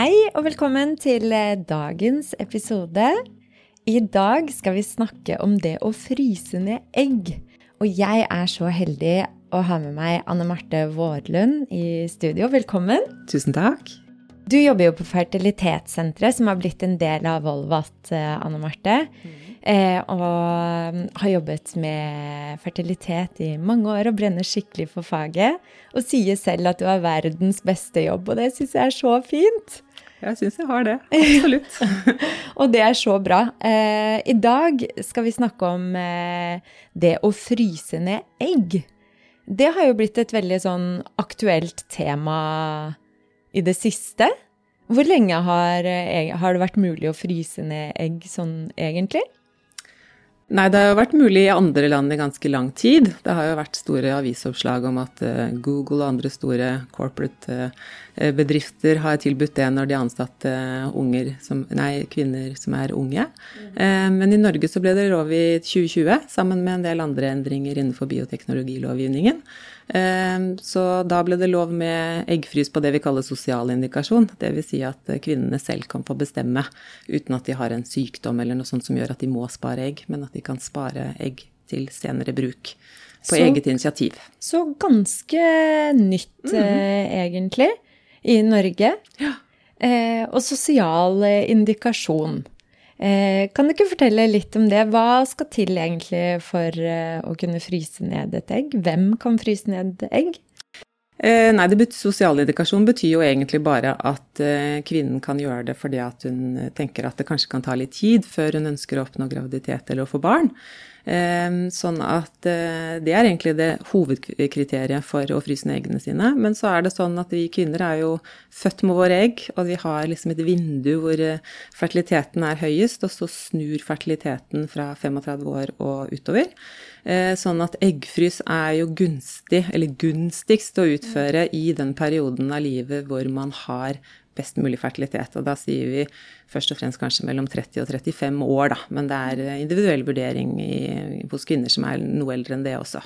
Hei og velkommen til eh, dagens episode. I dag skal vi snakke om det å fryse ned egg. Og jeg er så heldig å ha med meg Anne Marte Vårlund i studio. Velkommen. Tusen takk. Du jobber jo på Fertilitetssenteret, som har blitt en del av Volvat, eh, Anne Marte. Mm. og har jobbet med fertilitet i mange år og brenner skikkelig for faget. Og sier selv at du har verdens beste jobb, og det syns jeg er så fint. Jeg syns jeg har det. Absolutt. og det er så bra. Eh, I dag skal vi snakke om eh, det å fryse ned egg. Det har jo blitt et veldig sånn aktuelt tema i det siste. Hvor lenge har, eh, har det vært mulig å fryse ned egg sånn egentlig? Nei, det har jo vært mulig i andre land i ganske lang tid. Det har jo vært store avisoppslag om at uh, Google og andre store corporate uh, bedrifter har tilbudt det når de ansatte unger som, nei, kvinner som er unge. Men i Norge så ble det lov i 2020, sammen med en del andre endringer innenfor bioteknologilovgivningen. Ehm, så da ble det lov med eggfrys på det vi kaller sosial indikasjon. Dvs. Si at kvinnene selv kan få bestemme uten at de har en sykdom eller noe sånt som gjør at de må spare egg, men at de kan spare egg til senere bruk på så, eget initiativ. Så ganske nytt, mm -hmm. egentlig, i Norge. Ja. Eh, og sosial indikasjon. Eh, kan du ikke fortelle litt om det? Hva skal til egentlig for eh, å kunne fryse ned et egg? Hvem kan fryse ned egg? Eh, nei, det Sosialindikasjon betyr jo egentlig bare at kvinnen kan gjøre det fordi at hun tenker at det kanskje kan ta litt tid før hun ønsker å oppnå graviditet eller å få barn. Ehm, sånn at eh, det er egentlig det hovedkriteriet for å fryse ned eggene sine. Men så er det sånn at vi kvinner er jo født med våre egg, og vi har liksom et vindu hvor eh, fertiliteten er høyest, og så snur fertiliteten fra 35 år og utover. Eh, sånn at eggfrys er jo gunstig, eller gunstigst å utføre i den perioden av livet hvor man har best mulig fertilitet. Og da sier vi først og fremst kanskje mellom 30 og 35 år, da. Men det er eh, individuell vurdering i, hos kvinner som er noe eldre enn det også.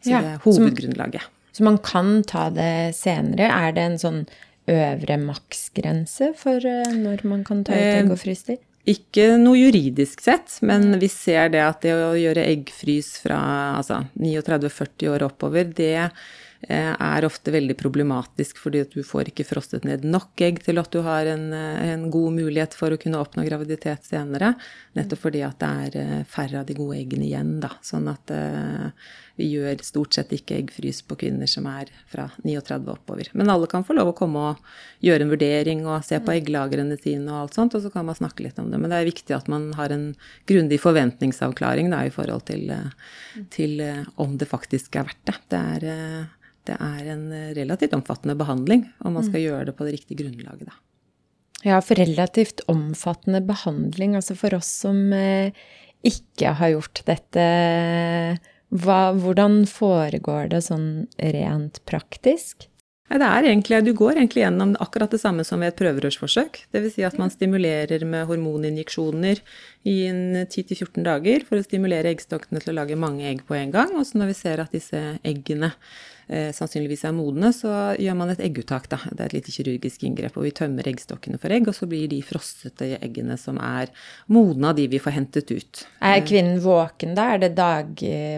Så ja, det er hovedgrunnlaget. Så, så man kan ta det senere. Er det en sånn øvre maksgrense for eh, når man kan ta ut egg og fryse? Ikke noe juridisk sett, men vi ser det at det å gjøre eggfrys fra altså 39-40 år oppover, det Eh, er ofte veldig problematisk fordi at du får ikke frostet ned nok egg til at du har en, eh, en, god mulighet for å kunne oppnå graviditet senere. Nettopp fordi at det er eh, færre av de gode eggene igjen, da. Sånn at uh, vi gjør stort sett ikke eggfrys på kvinner som er fra 39 oppover. Men alle kan få lov å komme og gjøre en vurdering og se på egglagrene sine og alt sånt, og så kan man snakke litt om det. Men det er viktig at man har en grundig forventningsavklaring da, i forhold til, til uh, om det faktisk er verdt det. Det er det er en eh, relativt omfattende behandling, om man skal mm. gjøre det på det riktige grunnlaget, da. Ja, for relativt omfattende behandling, altså for oss som eh, ikke har gjort dette, hva, hvordan foregår det sånn rent praktisk? Det er egentlig, Du går egentlig gjennom akkurat det samme som ved et prøverørsforsøk. Dvs. Si at man stimulerer med hormoninjeksjoner i 10-14 dager for å stimulere eggstokkene til å lage mange egg på en gang. Og så når vi ser at disse eggene eh, sannsynligvis er modne, så gjør man et egguttak. Da. Det er et lite kirurgisk inngrep. Og vi tømmer eggstokkene for egg, og så blir de frostete eggene som er modne av de vi får hentet ut. Er kvinnen våken da? Er det dag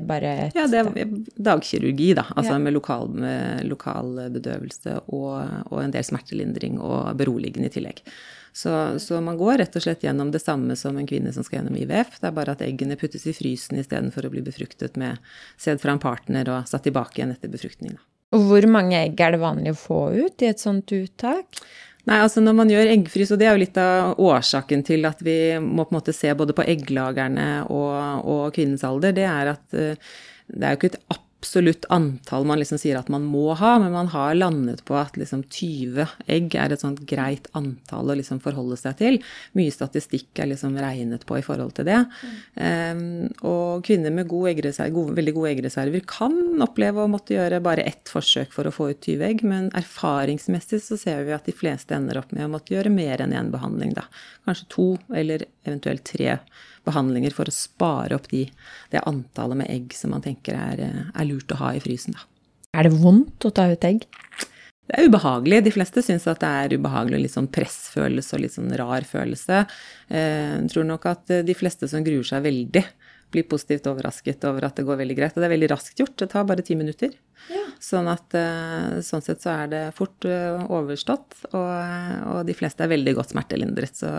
bare et Ja, det er dagkirurgi, da. Altså ja. med, lokal, med lokal bedøvelse og, og en del smertelindring og beroligende i tillegg. Så, så, man går rett og slett gjennom det samme som en kvinne som skal gjennom IVF. Det er bare at eggene puttes i frysen istedenfor å bli befruktet med sæd fra en partner og satt tilbake igjen etter befruktning. Og hvor mange egg er det vanlig å få ut i et sånt uttak? Nei, altså Når man gjør eggfrys, og det er jo litt av årsaken til at vi må på en måte se både på egglagerne og, og kvinnens alder, det er at uh, det er jo ikke et absolutt antall man liksom sier at man må ha, men man har landet på at liksom 20 egg er et sånt greit antall å liksom forholde seg til. Mye statistikk er liksom regnet på i forhold til det. Mm. Um, og kvinner med god gode, veldig gode eggreserver kan oppleve å måtte gjøre bare ett forsøk for å få ut 20 egg, men erfaringsmessig så ser vi at de fleste ender opp med å måtte gjøre mer enn én behandling, da. Kanskje to eller eventuelt tre behandlinger for å spare opp de, det antallet med egg som man tenker er, er lurt å ha i frysen. Da. Er det vondt å ta ut egg? det er ubehagelig. De fleste syns at det er ubehagelig og litt sånn pressfølelse og litt sånn rar følelse. Eh, jeg tror nok at de fleste som gruer seg veldig, blir positivt overrasket over at det går veldig greit. Og det er veldig raskt gjort. Det tar bare ti minutter. Ja. Sånn at eh, sånn sett så er det fort eh, overstått. Og, og de fleste er veldig godt smertelindret. Så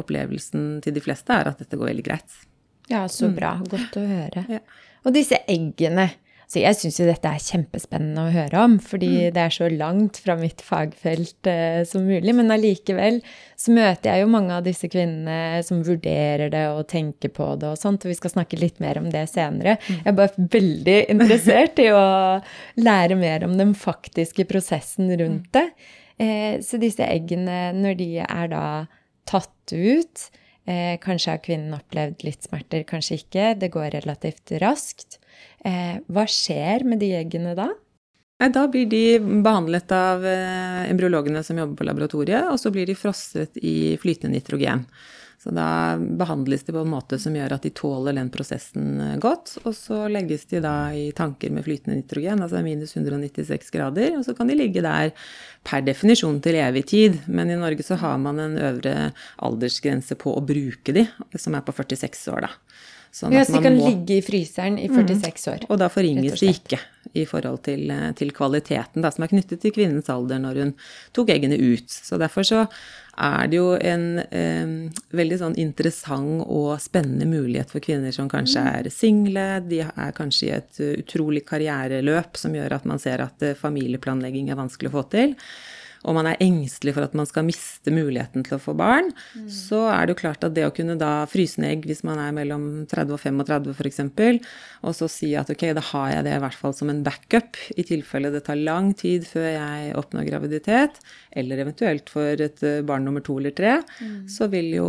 opplevelsen til de fleste er at dette går veldig greit. Ja, så bra. Godt å høre. Ja. Og disse eggene. Så jeg syns jo dette er kjempespennende å høre om, fordi mm. det er så langt fra mitt fagfelt eh, som mulig. Men allikevel så møter jeg jo mange av disse kvinnene som vurderer det og tenker på det og sånt, og vi skal snakke litt mer om det senere. Mm. Jeg er bare veldig interessert i å lære mer om den faktiske prosessen rundt det. Eh, så disse eggene, når de er da tatt ut eh, Kanskje har kvinnen opplevd litt smerter, kanskje ikke. Det går relativt raskt. Eh, hva skjer med de eggene da? Da blir de behandlet av eh, embryologene som jobber på laboratoriet, og så blir de frosset i flytende nitrogen. Så da behandles de på en måte som gjør at de tåler den prosessen eh, godt. Og så legges de da i tanker med flytende nitrogen, altså minus 196 grader. Og så kan de ligge der per definisjon til evig tid. Men i Norge så har man en øvre aldersgrense på å bruke de, som er på 46 år, da. Sånn ja, så de kan må... ligge i fryseren i 46 mm. år. Og da forringes de ikke i forhold til, eh, til, kvaliteten da, som er knyttet til kvinnens alder når hun tok eggene ut. Så derfor så er det jo en eh, veldig sånn interessant og spennende mulighet for kvinner som kanskje mm. er single, de er kanskje i et utrolig karriereløp som gjør at man ser at eh, familieplanlegging er vanskelig å få til og man er engstelig for at man skal miste muligheten til å få barn, mm. så er det jo klart at det å kunne da fryse ned egg hvis man er mellom 30 og 35 f.eks., og så si at ok, da har jeg det i hvert fall som en backup i tilfelle det tar lang tid før jeg oppnår graviditet, eller eventuelt for et eh, barn nummer to eller tre, mm. så vil jo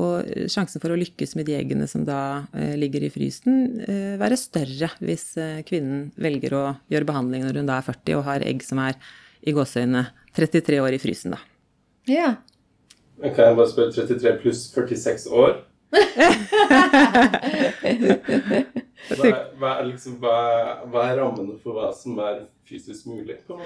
sjansen for å lykkes med de eggene som da eh, ligger i frysen, eh, være større hvis eh, kvinnen velger å gjøre behandling når hun da er 40 og har egg som er i gåseøynene 33 år i frysen, da. Ja. Kan jeg bare spørre 33 pluss 46 år? hva, er, hva, er liksom, hva, hva, er rammene for hva som er fysisk mulig? på?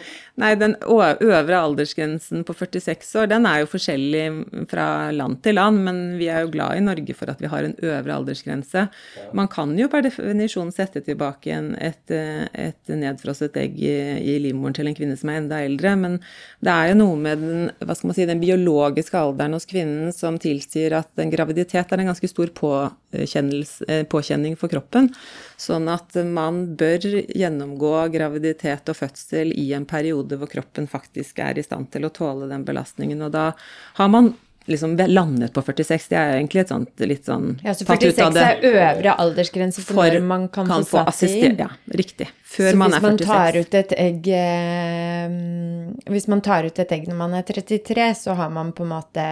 Nei, Den øvre aldersgrensen på 46 år den er jo forskjellig fra land til land, men vi er jo glad i Norge for at vi har en øvre aldersgrense. Ja. Man kan jo per definisjon sette tilbake igjen et, et nedfrosset egg i, i livmoren til en kvinne som er enda eldre, men det er jo noe med den, hva skal man si, den biologiske alderen hos kvinnen som tilsier at en graviditet er en ganske stor eh, påkjenning for kroppen. Sånn at man bør gjennomgå graviditet og fødsel i en periode hvor kroppen faktisk er i stand til å tåle den belastningen. Og da har man liksom landet på 46. Det er egentlig et sånt litt sånn Ja, Så 46 er øvre aldersgrense for, for når man kan, kan få det? Ja, riktig. Før man er 46. Så hvis man tar ut et egg eh, Hvis man tar ut et egg når man er 33, så har man på en måte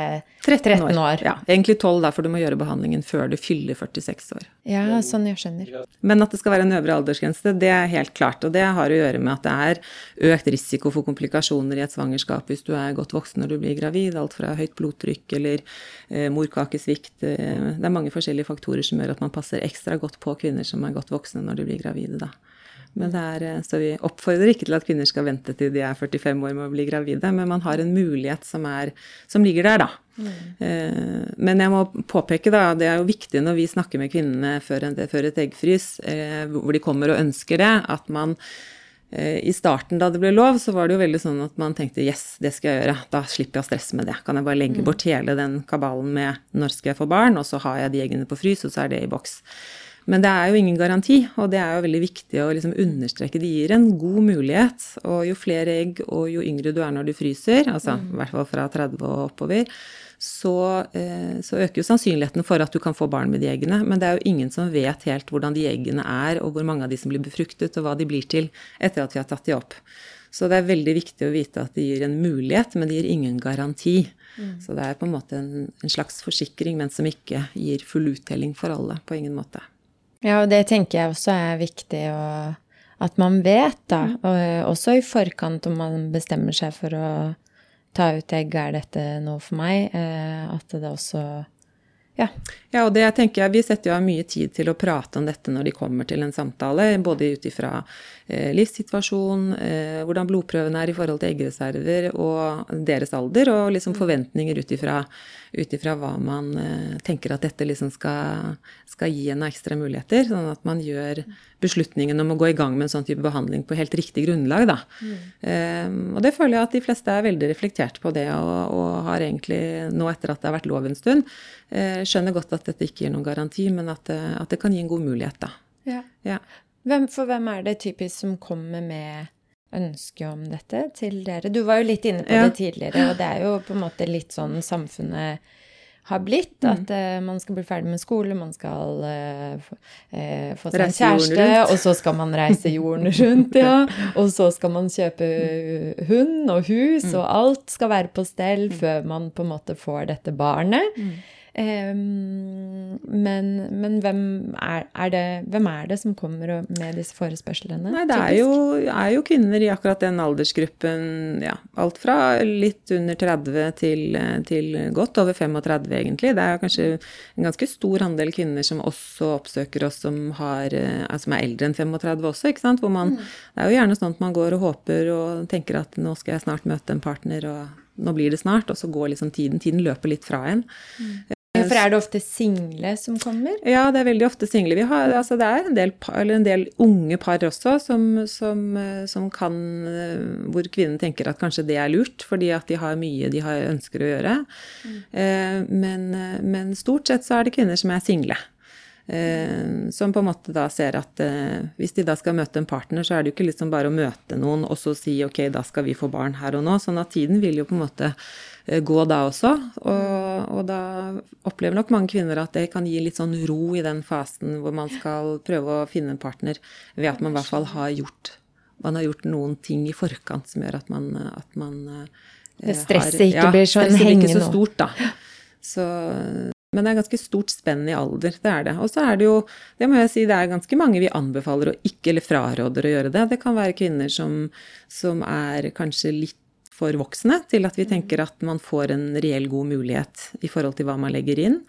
13 år. 13 år. Ja, egentlig 12 derfor for du må gjøre behandlingen før du fyller 46 år. Ja, sånn jeg skjønner. Men at det skal være en øvre aldersgrense, det er helt klart. Og det har å gjøre med at det er økt risiko for komplikasjoner i et svangerskap hvis du er godt voksen når du blir gravid. Alt fra høyt blodtrykk eller eh, morkakesvikt. Eh, det er mange forskjellige faktorer som gjør at man passer ekstra godt på kvinner som er godt voksne når de blir gravide. da. Men er, eh, så vi oppfordrer ikke til at kvinner skal vente til de er 45 år med å bli gravide, men man har en mulighet som, er, som ligger der, da. Mm. Men jeg må påpeke, da, det er jo viktig når vi snakker med kvinnene før, en, før et eggfrys, eh, hvor de kommer og ønsker det, at man i starten da det ble lov, så var det jo veldig sånn at man tenkte yes, det skal jeg gjøre. Da slipper jeg å stresse med det. Kan jeg bare legge mm. bort hele den kabalen med når skal jeg få barn, og så har jeg de eggene på frys, og så er det i boks. Men det er jo ingen garanti, og det er jo veldig viktig å liksom understreke. De gir en god mulighet, og jo flere egg og jo yngre du er når du fryser, altså mm. i hvert fall fra 30 og oppover, så, eh, så, øker jo sannsynligheten for at du kan få barn med de eggene. Men det er jo ingen som vet helt hvordan de eggene er, og hvor mange av de som blir befruktet, og hva de blir til etter at vi har tatt de opp. Så det er veldig viktig å vite at de gir en mulighet, men de gir ingen garanti. Mm. Så det er på en måte en, en slags forsikring, men som ikke gir full uttelling for alle. På ingen måte. Ja, og det tenker jeg også er viktig å, at man vet, da. Mm. Og også i forkant om man bestemmer seg for å ta ut egg, er dette noe for meg? Eh, at det også Ja. Ja, og det tenker jeg, Vi setter jo av mye tid til å prate om dette når de kommer til en samtale, både ut ifra eh, livssituasjon, eh, hvordan blodprøvene er i forhold til eggreserver og deres alder, og liksom forventninger ut ifra hva man eh, tenker at dette liksom skal, skal, gi en ekstra muligheter. Sånn at man gjør beslutningen om å gå i gang med en sånn type behandling på helt riktig grunnlag. Da. Mm. Um, og det føler jeg at de fleste er veldig reflektert på det, og, og har egentlig nå etter at det har vært lov en stund, uh, skjønner godt at dette ikke gir noen garanti, men at, det, at det kan gi en god mulighet. Da. Ja. Ja. Hvem, for hvem er det typisk som kommer med ønske om dette til dere? Du var jo litt inne på ja. det tidligere, og det er jo på en måte litt sånn samfunnet har blitt. Mm. At uh, man skal bli ferdig med skole, man skal uh, få seg en kjæreste, og så skal man reise jorden rundt, ja. Og så skal man kjøpe hund og hus, mm. og alt skal være på stell før man på en måte får dette barnet. Mm. Um, men, men hvem, er, er det, hvem, er, det, som kommer med disse forespørslene? Nei, det er jo, er jo, kvinner i akkurat den aldersgruppen. Ja, alt fra litt under 30 til, til, godt over 35, egentlig. Det er kanskje en ganske stor andel kvinner som også oppsøker oss som, har, som er eldre enn 35 også. ikke sant? Hvor man, mm. Det er jo gjerne sånn at man går og håper og tenker at nå skal jeg snart møte en partner. og nå blir det snart, og så går liksom tiden. Tiden løper litt fra en. Mm. Ja, For er det ofte single som kommer? Ja, det er veldig ofte single. Vi har, altså det er en del, en del unge par også som, som, som, kan Hvor kvinnen tenker at kanskje det er lurt, fordi at de har mye de har ønsker å gjøre. Mm. Eh, men, men, stort sett så er det kvinner som er single. Eh, som på en måte da ser at eh, hvis de da skal møte en partner, så er det jo ikke liksom bare å møte noen og så si ok, da skal vi få barn her og nå. Sånn at tiden vil jo på en måte Eh, gå da også. Og, og, da opplever nok mange kvinner at det kan gi litt sånn ro i den fasen hvor man skal prøve å finne en partner ved at man i hvert fall har gjort, man har gjort noen ting i forkant som gjør at man, at man eh, det Stresset ikke ja, blir sånn hengende. Ikke så stort, da. Så, men det er ganske stort spenn i alder, det er det. Og så er det jo, det må jeg si, det er ganske mange vi anbefaler å ikke, eller fraråder å gjøre det. Det kan være kvinner som, som er kanskje litt for voksne til at vi tenker at man får en reell god mulighet i forhold til hva man legger inn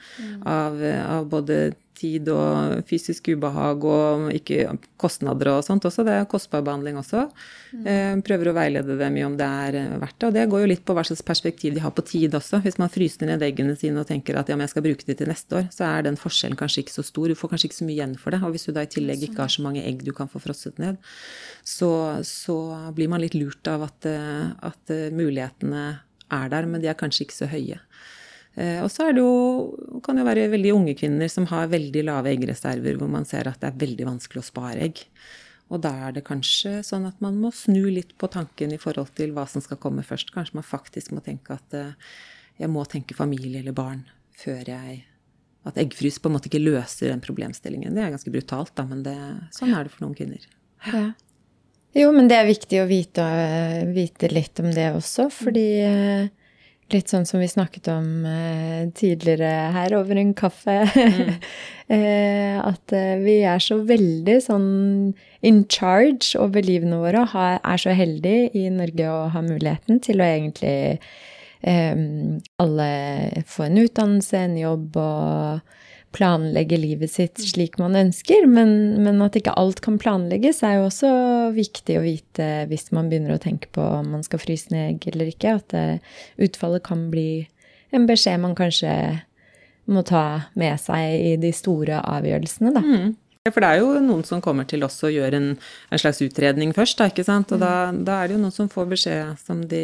av, av både tid og fysisk ubehag og ikke kostnader og sånt også. Det er kostbar behandling også. Mm. Prøver å veilede dem i om det er verdt det. Og det går jo litt på hva slags perspektiv de har på tid også. Hvis man fryser ned eggene sine og tenker at ja, men jeg skal bruke det til neste år, så er den forskjellen kanskje ikke så stor. Du får kanskje ikke så mye igjen for det. Og hvis du da i tillegg ikke har så mange egg du kan få frosset ned, så, så blir man litt lurt av at, at mulighetene er der, men de er kanskje ikke så høye. Eh, og så er det jo, kan det jo være veldig unge kvinner som har veldig lave eggreserver, hvor man ser at det er veldig vanskelig å spare egg. Og da er det kanskje sånn at man må snu litt på tanken i forhold til hva som skal komme først. Kanskje man faktisk må tenke at eh, jeg må tenke familie eller barn før jeg At eggfrys på en måte ikke løser den problemstillingen. Det er ganske brutalt, da, men det, sånn er det for noen kvinner. Ja. Jo, men det er viktig å vite, vite litt om det også, fordi eh, Litt sånn som vi snakket om eh, tidligere her over en kaffe. Mm. eh, at eh, vi er så veldig sånn in charge over livene våre og har, er så heldige i Norge å ha muligheten til å egentlig eh, alle få en utdannelse, en jobb og planlegge livet sitt slik man ønsker, men, men, at ikke alt kan planlegges, er jo også viktig å vite hvis man begynner å tenke på om man skal fryse ned eller ikke. At det, eh, utfallet kan bli en beskjed man kanskje må ta med seg i de store avgjørelsene, da. Mm. For det er jo noen som kommer til oss og gjør en, en slags utredning først, da, ikke sant. Og mm. da, da, er det jo noen som får beskjed som, de,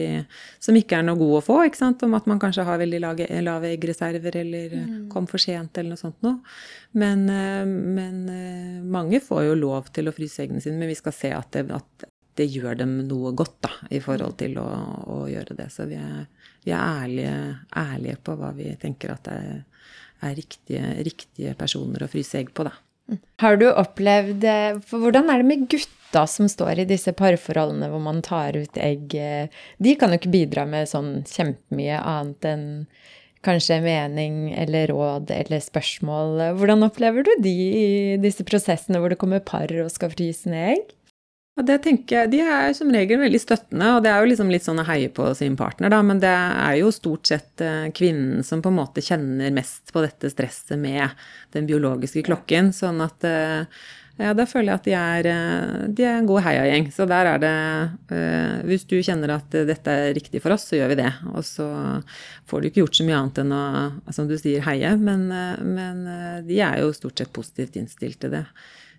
som ikke er noe god å få, ikke sant. Om at man kanskje har veldig lave, lave eggreserver eller mm. kom for sent eller noe sånt noe. Men, eh, men, eh, mange får jo lov til å fryse eggene sine, men vi skal se at det, at det gjør dem noe godt da, i forhold til å, å gjøre det. Så vi er, vi er ærlige, ærlige, på hva vi tenker at det er, er riktige, riktige personer å fryse egg på, da. Har du opplevd eh, For hvordan er det med gutta som står i disse parforholdene hvor man tar ut egg? De kan jo ikke bidra med sånn kjempemye annet enn kanskje mening eller råd eller spørsmål. Hvordan opplever du de i disse prosessene hvor det kommer par og skal fryse ned egg? Og det tenker jeg, De er som regel veldig støttende, og det er jo liksom litt sånn å heie på sin partner, da. Men det er jo stort sett eh, kvinnen som på en måte kjenner mest på dette stresset med den biologiske klokken. Sånn at eh, ja, da føler jeg at de er, eh, de er en god heiagjeng. Så der er det Hvis du kjenner at dette er riktig for oss, så gjør vi det. Og så får du ikke gjort så mye annet enn å, som du sier, heie. Men, men de er jo stort sett positivt innstilt til det.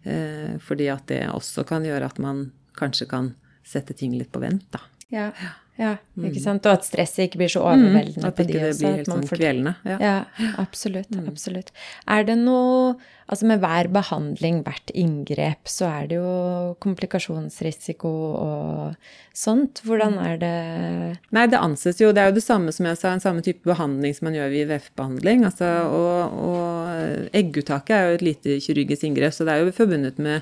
Eh, fordi at det også kan gjøre at man kanskje kan sette ting litt på vent, da. Ja, ja ikke sant. Og at stresset ikke blir så overveldende mm, på de også. At blir helt sånn kvelende. Ja. ja, absolutt. Mm. Absolutt. Er det noe Altså med hver behandling, hvert inngrep, så er det jo komplikasjonsrisiko og sånt. Hvordan mm. er det Nei, det anses jo Det er jo det samme som jeg sa, en samme type behandling som man gjør ved IVF-behandling. Altså, og, og egguttaket er jo et lite kirurgisk inngrep, så det er jo forbundet med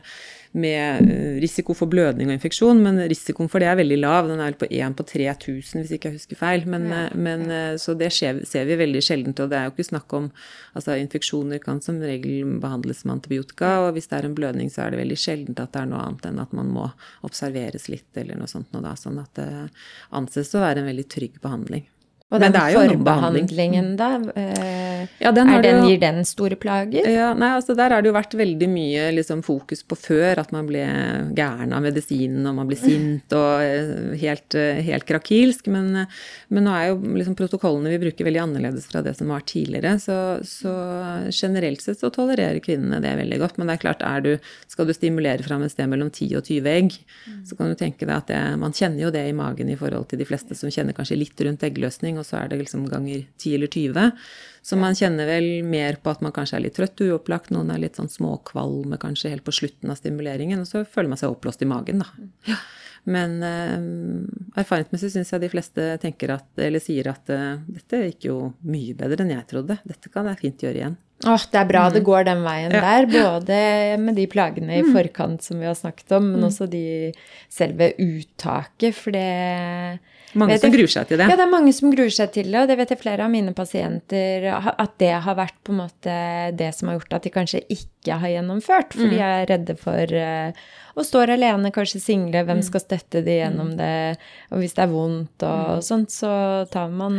med eh, risiko for blødning og infeksjon, men risikoen for det er veldig lav. Den er vel på 1 på 3000, hvis ikke jeg husker feil. Men, ja, eh, men. Eh, så det skjer, ser vi veldig sjeldent. Og det er jo ikke snakk om Altså, infeksjoner kan som regel behandles med antibiotika, og hvis det er en blødning, så er det veldig sjeldent at det er noe annet enn at man må observeres litt, eller noe sånt noe da. Sånn at det anses å være en veldig trygg behandling. Og den forbehandlingen, da? Eh, ja, den den, gir den store plager? Ja, nei, altså Der har det jo vært veldig mye liksom, fokus på før, at man ble gæren av medisinen og man ble sint og eh, helt, eh, helt krakilsk. Men, men, nå er jo liksom, protokollene vi bruker veldig annerledes fra det som var tidligere. Så, så, generelt sett så tolererer kvinnene det veldig godt. Men det er klart, er du, skal du stimulere fram et sted mellom 10 og 20 egg, så kan du tenke deg at det, man kjenner jo det i magen i forhold til de fleste som kjenner kanskje litt rundt eggløsning og så er det liksom ganger 10 eller 20. Så man kjenner vel mer på at man kanskje er litt trøtt uopplagt. Noen er litt sånn småkvalme kanskje helt på slutten av stimuleringen, og så føler man seg oppblåst i magen, da. Ja. Men eh, erfaringsmessig syns jeg de fleste tenker at, eller sier at uh, dette gikk jo mye bedre enn jeg trodde. Dette kan jeg fint gjøre igjen. Åh, det er bra det mm. går den veien ja. der. Både med de plagene i mm. forkant som vi har snakket om, men mm. også de selve uttaket. For det mange som gruer seg til det. Ja, det er mange som gruer seg til det. Og det vet jeg flere av mine pasienter at det har vært på en måte det som har gjort at de kanskje ikke har gjennomført. For mm. de er redde for og står alene, kanskje single. Hvem mm. skal støtte de gjennom mm. det? Og hvis det er vondt og, og mm. sånt, så tar man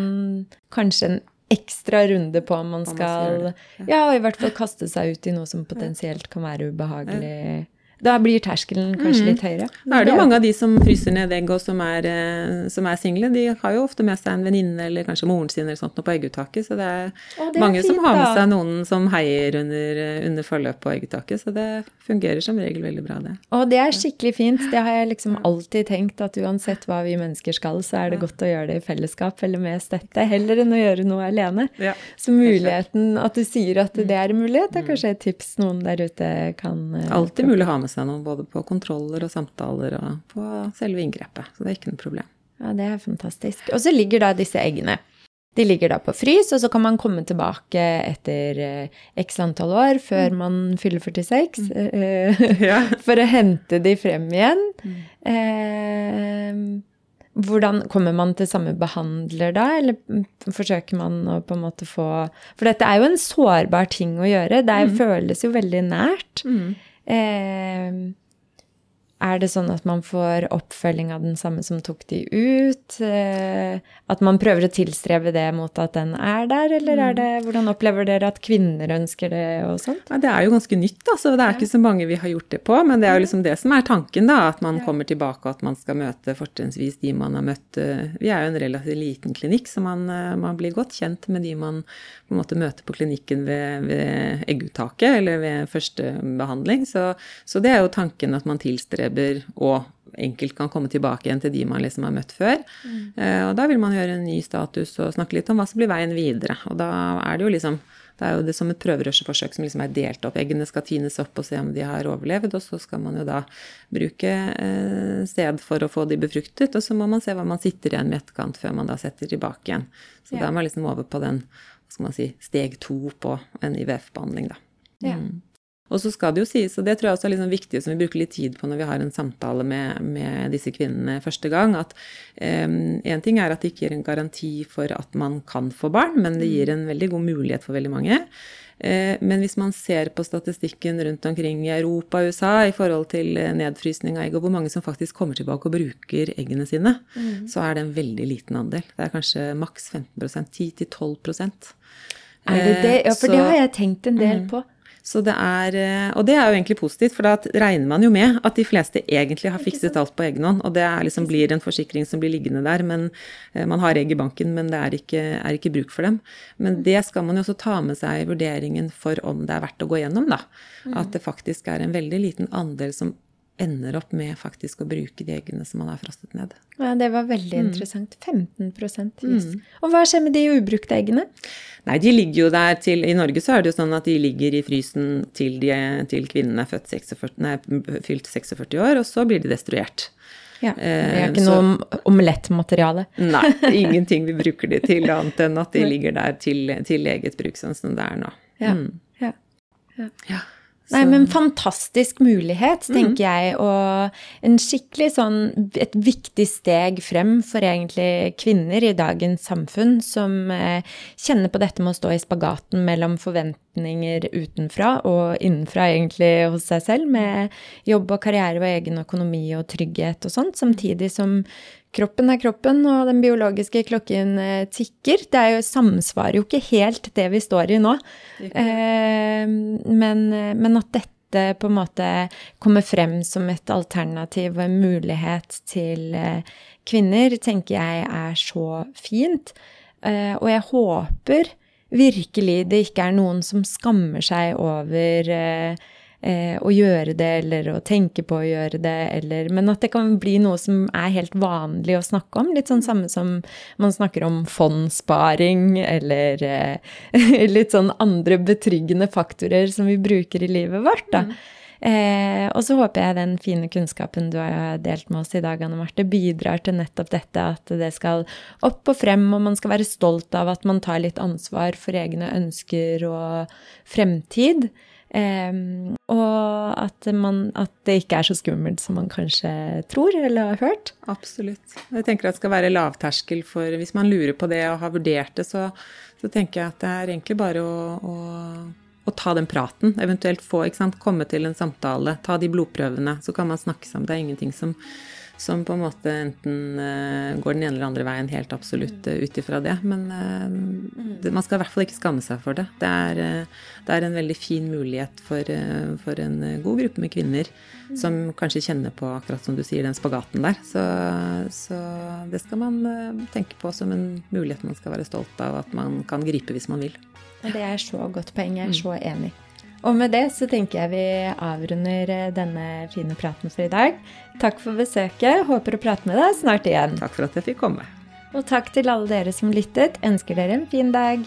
kanskje en ekstra runde på om man skal Ja, og i hvert fall kaste seg ut i noe som potensielt kan være ubehagelig. Da blir terskelen kanskje mm. litt høyere. Da er det jo mange av de som fryser ned egg og som er, eh, som er single. De har jo ofte med seg en venninne eller kanskje moren sin eller sånt på egguttaket. Så det er, Å, det er mange fint, som har med seg noen som heier under, under forløpet på egguttaket. Så det fungerer som regel veldig bra, det. Og det er skikkelig fint. Det har jeg liksom alltid tenkt, at uansett hva vi mennesker skal, så er det godt å gjøre det i fellesskap eller med støtte, heller enn å gjøre noe alene. Ja. Så muligheten, at du sier at det er en mulighet, er mm. kanskje et tips noen der ute kan eh, Alltid mulig å ha med seg noe, både på kontroller og samtaler og på selve inngrepet. Så det er ikke noe problem. Ja, det er fantastisk. Og så ligger da disse eggene de ligger da på frys, og så kan man komme tilbake etter eh, x antall år før mm. man fyller 46, mm. Eh, ja. for å hente de frem igjen. Mm. Eh, hvordan Kommer man til samme behandler da, eller forsøker man å på en måte få For dette er jo en sårbar ting å gjøre. Det mm. føles jo veldig nært. Mm. Eh, er det sånn at man får oppfølging av den samme som tok de ut? Eh, at man prøver å tilstrebe det mot at den er der, eller er mm. det, hvordan opplever dere at kvinner ønsker det og sånt? Ja, det er jo ganske nytt, altså. Det er ikke så mange vi har gjort det på. Men det er jo liksom det som er tanken, da. At man kommer tilbake og at man skal møte fortrinnsvis de man har møtt. Eh, vi er jo en relativt liten klinikk, så man, eh, man blir godt kjent med de man på en måte møter på klinikken ved, ved egguttaket eller ved første behandling. Så, så det er jo tanken at man tilstreber tilstreber og enkelt kan komme tilbake igjen til de man liksom har møtt før. Mm. Uh, og da vil man gjøre en ny status og snakke litt om hva som blir veien videre. Og da er det jo liksom det er jo det som et prøverørsforsøk som liksom er delt opp. Eggene skal tines opp og se om de har overlevd, og så skal man jo da bruke eh, sted for å få de befruktet. Og så må man se hva man sitter igjen med etterkant før man da setter tilbake igjen. Så ja. da er man liksom over på den hva skal man si, steg to på en IVF-behandling, da. Ja. Mm. Og så skal det jo sies, og det tror jeg også er liksom viktig som vi bruker litt tid på når vi har en samtale med, med disse kvinnene første gang, at én um, ting er at det ikke gir en garanti for at man kan få barn, men det gir en veldig god mulighet for veldig mange. Eh, men hvis man ser på statistikken rundt omkring i Europa og USA i forhold til eh, nedfrysning av egg, og hvor mange som faktisk kommer tilbake og bruker eggene sine, mm. så er det en veldig liten andel. Det er kanskje maks 15% 10-12 Er det det? Ja, for så, det har jeg tenkt en del mm. på. Så det er, eh, og det er jo egentlig positivt, for da regner man jo med at de fleste egentlig har fikset alt på egen hånd. Og det liksom blir en forsikring som blir liggende der. men eh, Man har egg i banken, men det er ikke, er ikke, bruk for dem. Men det skal man jo også ta med seg i vurderingen for om det er verdt å gå gjennom. da. Mm. At det faktisk er en veldig liten andel som ender opp med faktisk å bruke de eggene som man har frostet ned. Ja, Det var veldig mm. interessant. 15 yes. mm. Og hva skjer med de ubrukte eggene? Nei, de ligger jo der til I Norge så er det jo sånn at de ligger i frysen til, de, til kvinnen er 46, nei, fylt 46 år, og så blir de destruert. Ja, Det er eh, ikke så, noe omelettmateriale? Nei, ingenting vi bruker de til, annet enn at de ligger der til, til eget bruk, sånn som det er nå. Ja. Mm. ja. ja. Nei, men fantastisk mulighet, tenker mm. jeg, og en skikkelig sånn Et viktig steg frem for egentlig kvinner i dagens samfunn som eh, kjenner på dette med å stå i spagaten mellom forventninger utenfra og innenfra, egentlig, hos seg selv, med jobb og karriere og egen økonomi og trygghet og sånt, samtidig som kroppen er kroppen, og den biologiske klokken eh, tikker. Det er jo, samsvarer jo ikke helt det vi står i nå. Eh, men, men, at dette på en måte kommer frem som et alternativ og en mulighet til eh, kvinner, tenker jeg er så fint. Eh, og jeg håper virkelig det ikke er noen som skammer seg over eh, eh, å gjøre det, eller å tenke på å gjøre det, eller Men at det kan bli noe som er helt vanlig å snakke om. Litt sånn samme som man snakker om fondssparing, eller eh, litt sånn andre betryggende faktorer som vi bruker i livet vårt, da. Mm. Eh, og så håper jeg den fine kunnskapen du har delt med oss i dag, Anne Marte, bidrar til nettopp dette, at det skal opp og frem, og man skal være stolt av at man tar litt ansvar for egne ønsker og fremtid. Um, og at, man, at, det ikke er så skummelt som man kanskje tror eller har hørt. Absolutt. Jeg tenker at det skal være lavterskel for Hvis man lurer på det og har vurdert det, så, så tenker jeg at det er egentlig bare å, å, å ta den praten. Eventuelt få, komme til en samtale, ta de blodprøvene. Så kan man snakke sammen. Det er ingenting som som på en måte enten uh, går den ene eller andre veien helt absolutt uh, ut ifra det. Men uh, det, man skal i hvert fall ikke skamme seg for det. Det er, det er en veldig fin mulighet for, for, en god gruppe med kvinner som kanskje kjenner på, akkurat som du sier, den spagaten der. Så, så det skal man tenke på som en mulighet man skal være stolt av at man kan gripe hvis man vil. Det er så godt poeng. Jeg er så enig. Og med det så tenker jeg vi avrunder eh, denne fine praten for i dag. Takk for besøket. Håper å prate med deg snart igjen. Takk for at jeg fikk komme. Og takk til alle dere som lyttet. Ønsker dere en fin dag.